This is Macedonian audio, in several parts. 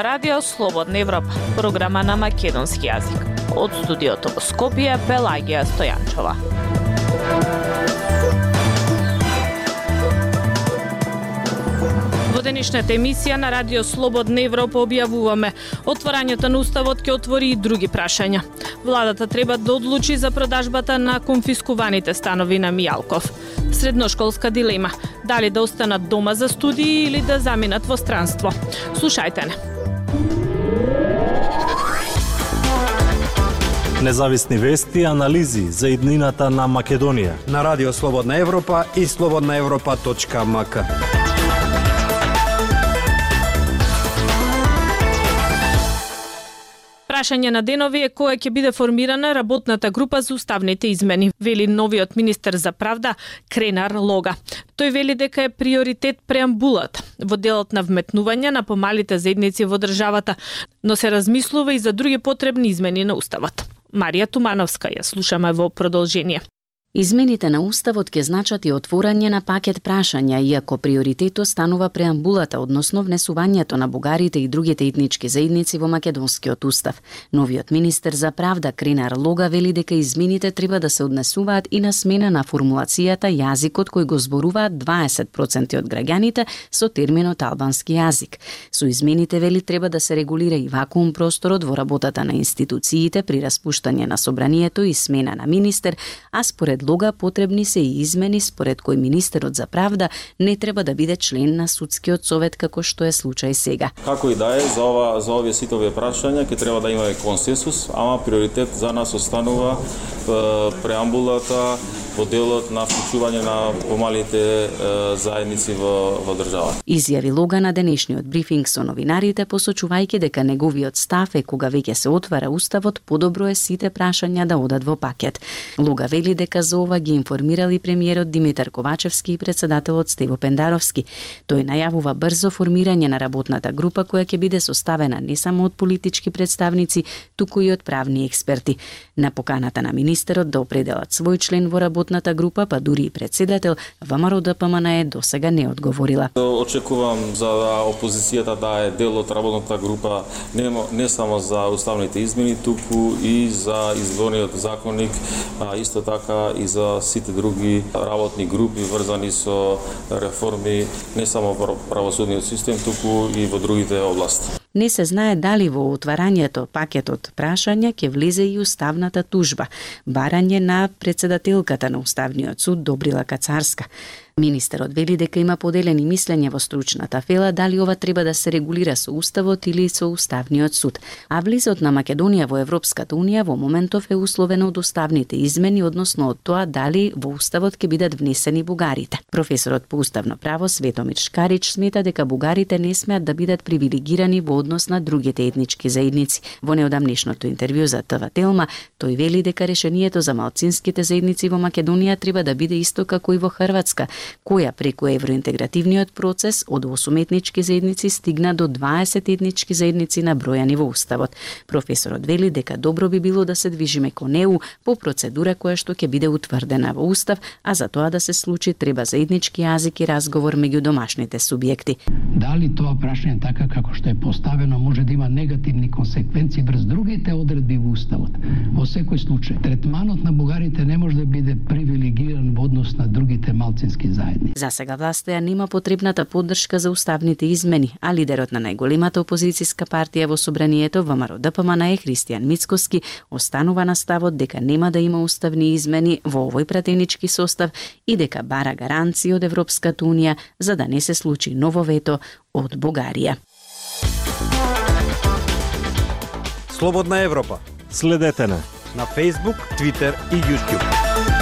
ова радио Слободна Европа, програма на македонски јазик. Од студиото во Скопје, Пелагија Стојанчова. Во денешната емисија на Радио Слободна Европа објавуваме отворањето на Уставот ќе отвори и други прашања. Владата треба да одлучи за продажбата на конфискуваните станови на Мијалков. Средношколска дилема – дали да останат дома за студии или да заминат во странство. Слушајте не. Независни вести и анализи за иднината на Македонија. На Радио Слободна Европа и слободнаевропа.мк. Прашање на денови е која ќе биде формирана работната група за уставните измени, вели новиот министер за правда Кренар Лога. Тој вели дека е приоритет преамбулат во делот на вметнување на помалите заедници во државата, но се размислува и за други потребни измени на уставот. Марија Тумановска ја слушаме во продолжение. Измените на Уставот ќе значат и отворање на пакет прашања, иако приоритетот станува преамбулата, односно внесувањето на бугарите и другите етнички заедници во Македонскиот Устав. Новиот министер за правда Кринар Лога вели дека измените треба да се однесуваат и на смена на формулацијата јазикот кој го зборуваат 20% од граѓаните со терминот албански јазик. Со измените вели треба да се регулира и вакуум просторот во работата на институциите при распуштање на собранието и смена на министер, а според предлога потребни се и измени според кој министерот за правда не треба да биде член на судскиот совет како што е случај сега. Како и да е за ова за овие сите овие прашања ќе треба да имаме консенсус, ама приоритет за нас останува преамбулата во делот на вклучување на помалите заедници во, во држава. Изјави Лога на денешниот брифинг со новинарите посочувајќи дека неговиот став е кога веќе се отвара уставот, подобро е сите прашања да одат во пакет. Лога вели дека за ова ги информирали премиерот Димитар Ковачевски и председателот Стево Пендаровски. Тој најавува брзо формирање на работната група која ќе биде составена не само од политички представници, туку и од правни експерти. На поканата на министерот да определат свој член во работната група, па дури и председател, ВМРО ДПМН е досега не одговорила. Очекувам за опозицијата да е дел од работната група не, не само за уставните измени, туку и за изборниот законник, а исто така и за сите други работни групи врзани со реформи не само во правосудниот систем, туку и во другите области. Не се знае дали во отварањето пакетот прашања ќе влезе и уставната тужба, барање на председателката на Уставниот суд Добрила Кацарска. Министерот вели дека има поделени мислења во стручната фела дали ова треба да се регулира со Уставот или со Уставниот суд. А влизот на Македонија во Европската Унија во моментов е условено од уставните измени, односно од тоа дали во Уставот ќе бидат внесени бугарите. Професорот по уставно право Светомир Шкарич смета дека бугарите не смеат да бидат привилегирани во однос на другите етнички заедници. Во неодамнешното интервју за ТВ Телма, тој вели дека решението за малцинските заедници во Македонија треба да биде исто како и во Хрватска, која преку евроинтегративниот процес од 8 етнички заедници стигна до 20 етнички заедници на бројани во Уставот. Професорот вели дека добро би било да се движиме кон ЕУ по процедура која што ќе биде утврдена во Устав, а за тоа да се случи треба заеднички јазик и разговор меѓу домашните субјекти. Дали тоа прашање така како што е поставено може да има негативни консеквенции врз другите одредби во Уставот? Во секој случај, третманот на бугарите не може да биде привилегиран во однос на другите малцински заедници. За сега власта ја нема потребната поддршка за уставните измени, а лидерот на најголемата опозицијска партија во собранието ВМРО ДПМН е Христијан Мицкоски останува на ставот дека нема да има уставни измени во овој пратенички состав и дека бара гаранции од Европската унија за да не се случи ново вето од Бугарија. Слободна Европа. Следете на на Facebook, Twitter и YouTube.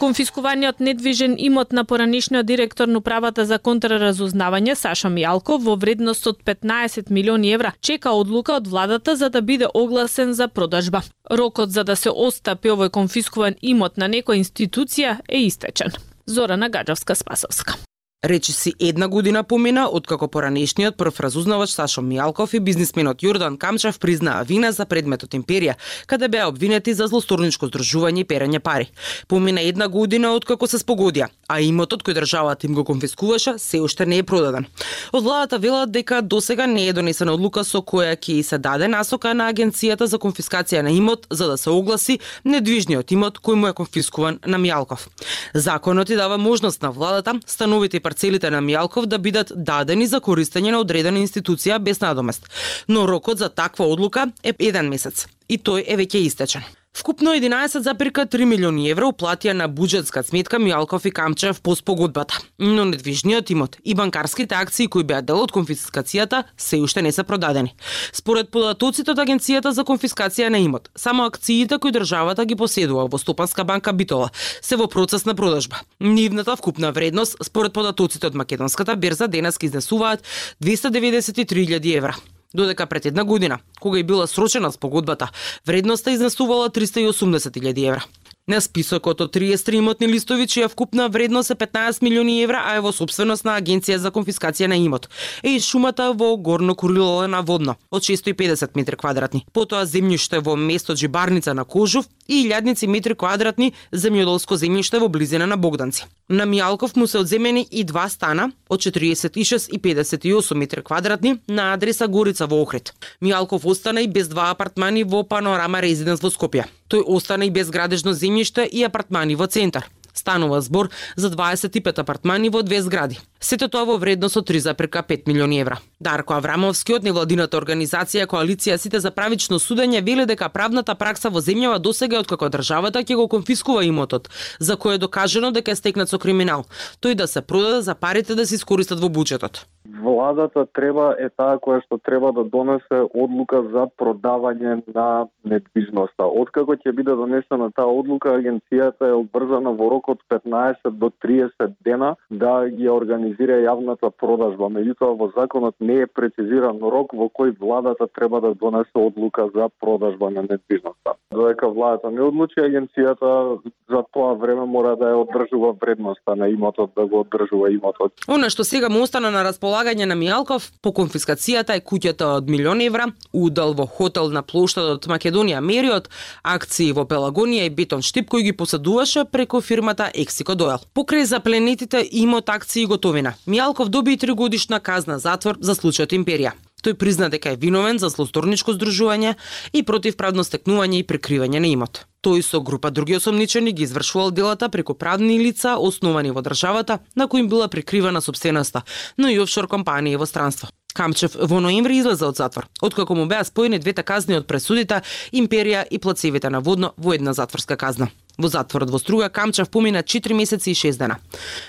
Конфискуваниот недвижен имот на поранишниот директор на управата за контраразузнавање Саша Мијалков во вредност од 15 милиони евра чека одлука од владата за да биде огласен за продажба. Рокот за да се остапи овој конфискуван имот на некоја институција е истечен. Зора Гаджовска-Спасовска. Речи си една година помина откако поранешниот прв разузнавач Сашо Мијалков и бизнисменот Јордан Камчев признаа вина за предметот Империја, каде беа обвинети за злосторничко здружување и перење пари. Помина една година откако се спогодија, а имотот кој државата им го конфискуваше се уште не е продаден. Од владата велат дека досега не е донесена одлука со која ќе се даде насока на агенцијата за конфискација на имот за да се огласи недвижниот имот кој му е конфискуван на Мијалков. Законот и дава можност на владата становите и парцелите на Мијалков да бидат дадени за користење на одредена институција без надомест, но рокот за таква одлука е еден месец и тој е веќе истечен. Вкупно 11,3 милиони евра уплатија на буџетска сметка Мијалков и Камчев по спогодбата. Но недвижниот имот и банкарските акции кои беа дел од конфискацијата се уште не се продадени. Според податоците од Агенцијата за конфискација на имот, само акциите кои државата ги поседува во Стопанска банка Битола се во процес на продажба. Нивната вкупна вредност според податоците од македонската берза денес изнесуваат 293.000 евра додека пред една година, кога и била срочена спогодбата, вредноста изнесувала 380.000 евра. На списокот од 33 имотни листови чија вкупна вредност е 15 милиони евра, а е во собственост на Агенција за конфискација на имот. Е и шумата во Горно Курилове на Водно од 650 метри квадратни. Потоа земјиште во место Джибарница на Кожув и илјадници метри квадратни земјоделско земјиште во близина на Богданци. На Мијалков му се одземени и два стана од 46 и 58 метри квадратни на адреса Горица во Охрид. Мијалков остана и без два апартмани во Панорама Резиденс во Скопје. Тој остана и без градежно земјиште и апартмани во центар. Станува збор за 25 апартмани во две згради. Сето тоа во вредност од 3,5 милиони евра. Дарко Аврамовски од невладината организација Коалиција Сите за правично судење вели дека правната пракса во земјава досега откако државата ќе го конфискува имотот, за кој е докажено дека е стекнат со криминал, тој да се продаде за парите да се искористат во буџетот. Владата треба е таа која што треба да донесе одлука за продавање на недвижноста. Откако ќе биде донесена таа одлука, агенцијата е обрзана во рок од 15 до 30 дена да ги организира јавната продажба. Меѓутоа во законот не е прецизиран рок во кој владата треба да донесе одлука за продажба на недвижноста. Додека владата не одлучи, агенцијата за тоа време мора да ја одржува вредноста на имотот, да го одржува имотот. Она што сега му остана на располагање на Мијалков по конфискацијата е куќата од милион евра, удел во хотел на плоштадот Македонија Мериот, акции во Пелагонија и Бетон Штип кој ги поседуваше преку фирмата Ексико Доел. Покрај запленетите имот акции и готовина, Мијалков доби и тригодишна казна затвор за случајот Империја. Тој призна дека е виновен за злосторничко здружување и противправно стекнување и прикривање на имот. Тој со група други осомничени ги извршувал делата преку правни лица основани во државата на кои им била прикривана собственоста, но и офшор компании во странство. Камчев во ноември излезе од затвор, откако му беа споени двете казни од пресудите Империја и плацевите на Водно во една затворска казна. Во затворот во Струга Камчев помина 4 месеци и 6 дена.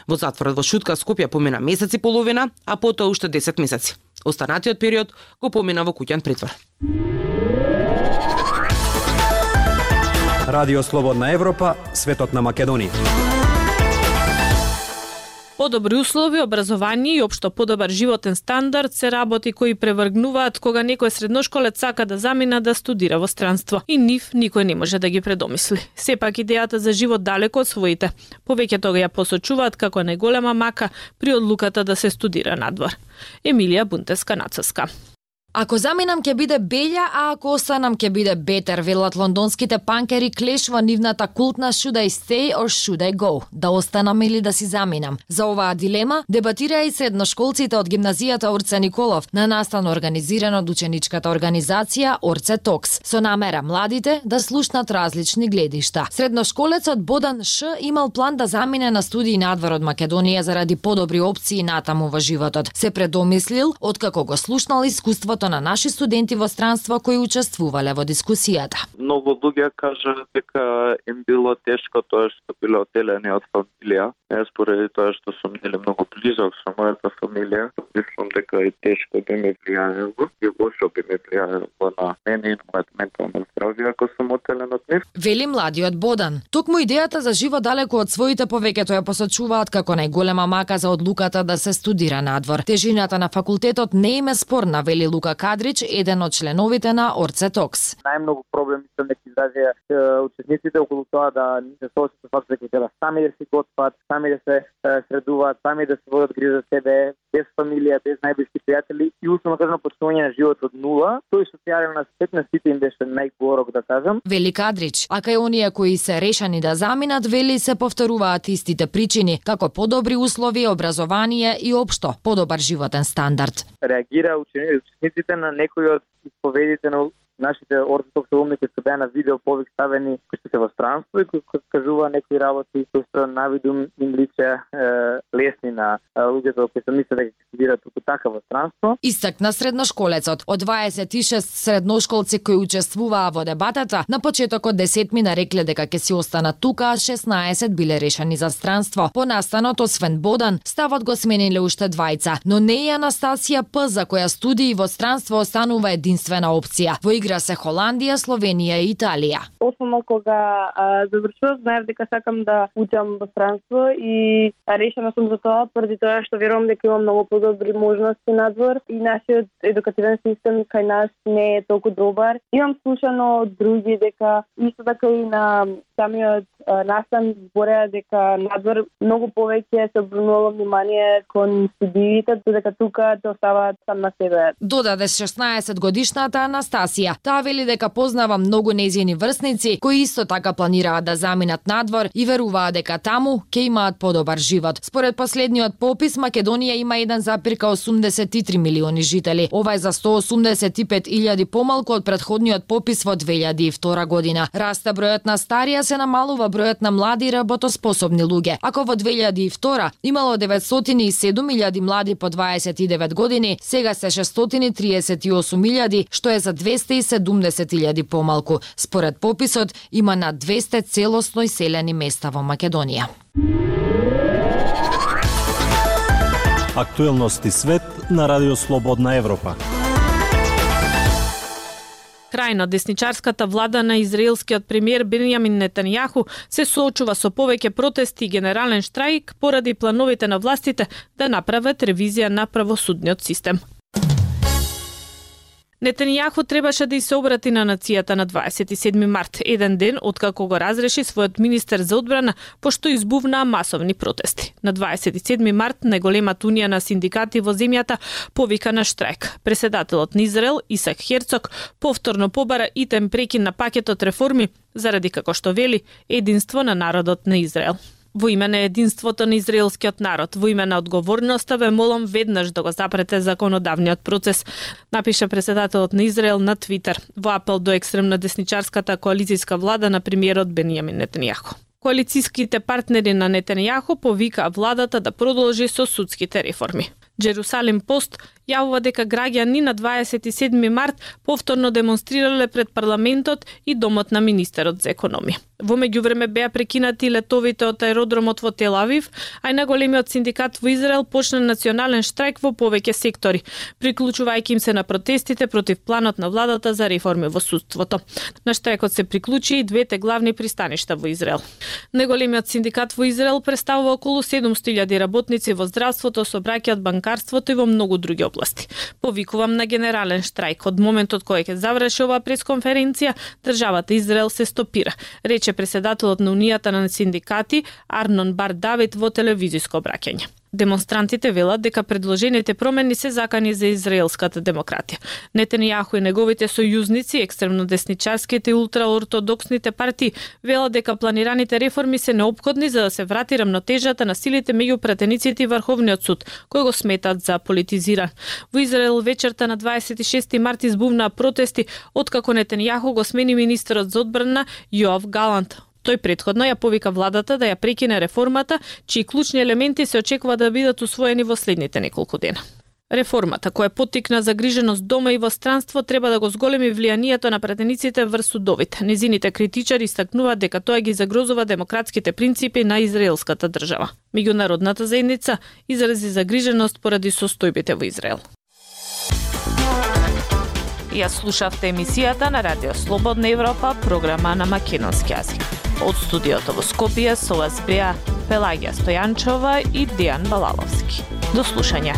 Во затворот во Шутка Скопје помина месец и половина, а потоа уште 10 месеци. Останатиот период го помина во куќен притвор. Радио Слободна Европа, светот на Македонија. Подобри услови, образование и општо подобар животен стандард се работи кои превргнуваат кога некој средношколец сака да замина да студира во странство. И нив никој не може да ги предомисли. Сепак идејата за живот далеко од своите. Повеќе тога ја посочуваат како најголема мака при одлуката да се студира надвор. Емилија Бунтеска Нацаска. Ако заминам ќе биде белја, а ако останам ќе биде бетер, велат лондонските панкери клеш во нивната култна Should I Stay or Should I Go? Да останам или да си заминам? За оваа дилема дебатира и средношколците од гимназијата Орце Николов на настан организиран од ученичката организација Орце Токс, со намера младите да слушнат различни гледишта. Средношколецот Бодан Ш имал план да замине на студии надвор од Македонија заради подобри опции натаму во животот. Се предомислил откако го слушнал искуството многото на наши студенти во странство кои учествувале во дискусијата. Многу луѓе кажа дека им било тешко тоа што биле отделени од фамилија. Јас поради тоа што сум нели многу близок со мојата фамилија, мислам дека да и тешко би ми влијаело и лошо би ми влијаело на мене и на мојата ментална здравје ако сум отделен од нив. Вели младиот Бодан. Токму идејата за живот далеку од своите повеќето ја посочуваат како најголема мака за одлуката да се студира надвор. Тежината на факултетот не им е спорна, вели Лука Кадрич, еден од членовите на Орце Токс. Најмногу проблеми што neki изразија учесниците околу тоа да не се соочат со факт дека треба сами да се готват, сами да се средуваат, сами да се водат грижа за себе, без фамилија, без најблиски пријатели и условно кажано почнување на живот од нула. Тој социјален аспект на сите им беше најгорок да кажам. Вели Кадрич, а кај оние кои се решени да заминат, вели се повторуваат истите причини, како подобри услови, образование и општо подобар животен стандард. Реагира учениците на некои од исповедите на нашите ортодокси умни кои се беа на видео повик ставени кои се во странство и кои кажува некои работи кои се навидум им лице лесни на луѓето кои се мислат дека се видат туку така во странство. Истакна средношколецот од 26 средношколци кои учествуваа во дебатата, на почетокот 10 ми нарекле дека ќе си останат тука, 16 биле решени за странство. По настанот освен Бодан, ставот го смениле уште двајца, но не и Анастасија П за која студии во странство останува единствена опција. Во игра се Холандија, Словенија и Италија. Основно кога завршував, знаев дека сакам да учам во странство и решена сум за тоа поради тоа што верувам дека има многу подобри можности надвор и нашиот едукативен систем кај нас не е толку добар. Имам слушано од други дека исто така и на самиот настан збореа дека надвор многу повеќе се обрнувало внимание кон студиите, додека тука те оставаат сам на себе. Додаде 16 годишната Анастасија. Таа вели дека познава многу незини врсници кои исто така планираат да заминат надвор и веруваат дека таму ќе имаат подобар живот. Според последниот попис Македонија има 1,83 милиони жители. Ова е за 185.000 помалку од предходниот попис во 2002 година. Расте бројот на старија се намалува бројот на млади работоспособни луѓе. Ако во 2002 имало 907.000 млади по 29 години, сега се 638.000, што е за 200. 270.000 помалку. Според пописот има на 200 целосно иселени места во Македонија. Актуелности свет на Радио Слободна Европа. Крајно, десничарската влада на израелскиот премиер Бенјамин Нетанјаху се соочува со повеќе протести и генерален штрајк поради плановите на властите да направат ревизија на правосудниот систем. Нетанијаху требаше да и се обрати на нацијата на 27 март, еден ден откако го разреши својот министер за одбрана, пошто избувнаа масовни протести. На 27 март најголемата унија на синдикати во земјата повика на штрајк. Преседателот на Израел, Исак Херцог, повторно побара итем прекин на пакетот реформи, заради како што вели, единство на народот на Израел. Во име на единството на израелскиот народ, во име на одговорноста ве молам веднаш да го запрете законодавниот процес, напиша преседателот на Израел на Твитер во апел до екстремна десничарската коалицијска влада на премиерот Бенијамин Нетанијаху. Коалицијските партнери на Нетанијаху повика владата да продолжи со судските реформи. Джерусалим Пост јавува дека граѓани на 27 март повторно демонстрирале пред парламентот и домот на министерот за економија. Во меѓувреме беа прекинати летовите од аеродромот во Телавив, а и наголемиот синдикат во Израел почна национален штрајк во повеќе сектори, приклучувајќи им се на протестите против планот на владата за реформи во судството. На штрајкот се приклучи и двете главни пристаништа во Израел. Најголемиот синдикат во Израел представува околу 700.000 работници во здравството, собраќајот, банкарството и во многу други области. Повикувам на генерален штрајк. Од моментот кој ќе заврши оваа пресконференција, државата Израел се стопира, рече председателот на Унијата на синдикати Арнон Бар Давид во телевизиско обраќање. Демонстрантите велат дека предложените промени се закани за израелската демократија. Нетанијаху и неговите сојузници, екстремно десничарските и ултраортодоксните партии, велат дека планираните реформи се необходни за да се врати рамнотежата на силите меѓу пратениците и Врховниот суд, кој го сметат за политизиран. Во Израел вечерта на 26 март избувнаа протести откако Нетанијаху го смени министерот за одбрана Јоав Галант. Тој предходно ја повика владата да ја прекине реформата, чии клучни елементи се очекува да бидат усвоени во следните неколку дена. Реформата, која потикна загриженост дома и во странство, треба да го зголеми влијанието на претениците врз судовите. Незините критичари истакнуваат дека тоа ги загрозува демократските принципи на израелската држава. Меѓународната заедница изрази загриженост поради состојбите во Израел. Ја слушавте емисијата на Радио Слободна Европа, програма на македонски јазик. Од студиото во Скопје со вас беа Пелагија Стојанчова и Дијан Балаловски. До слушање.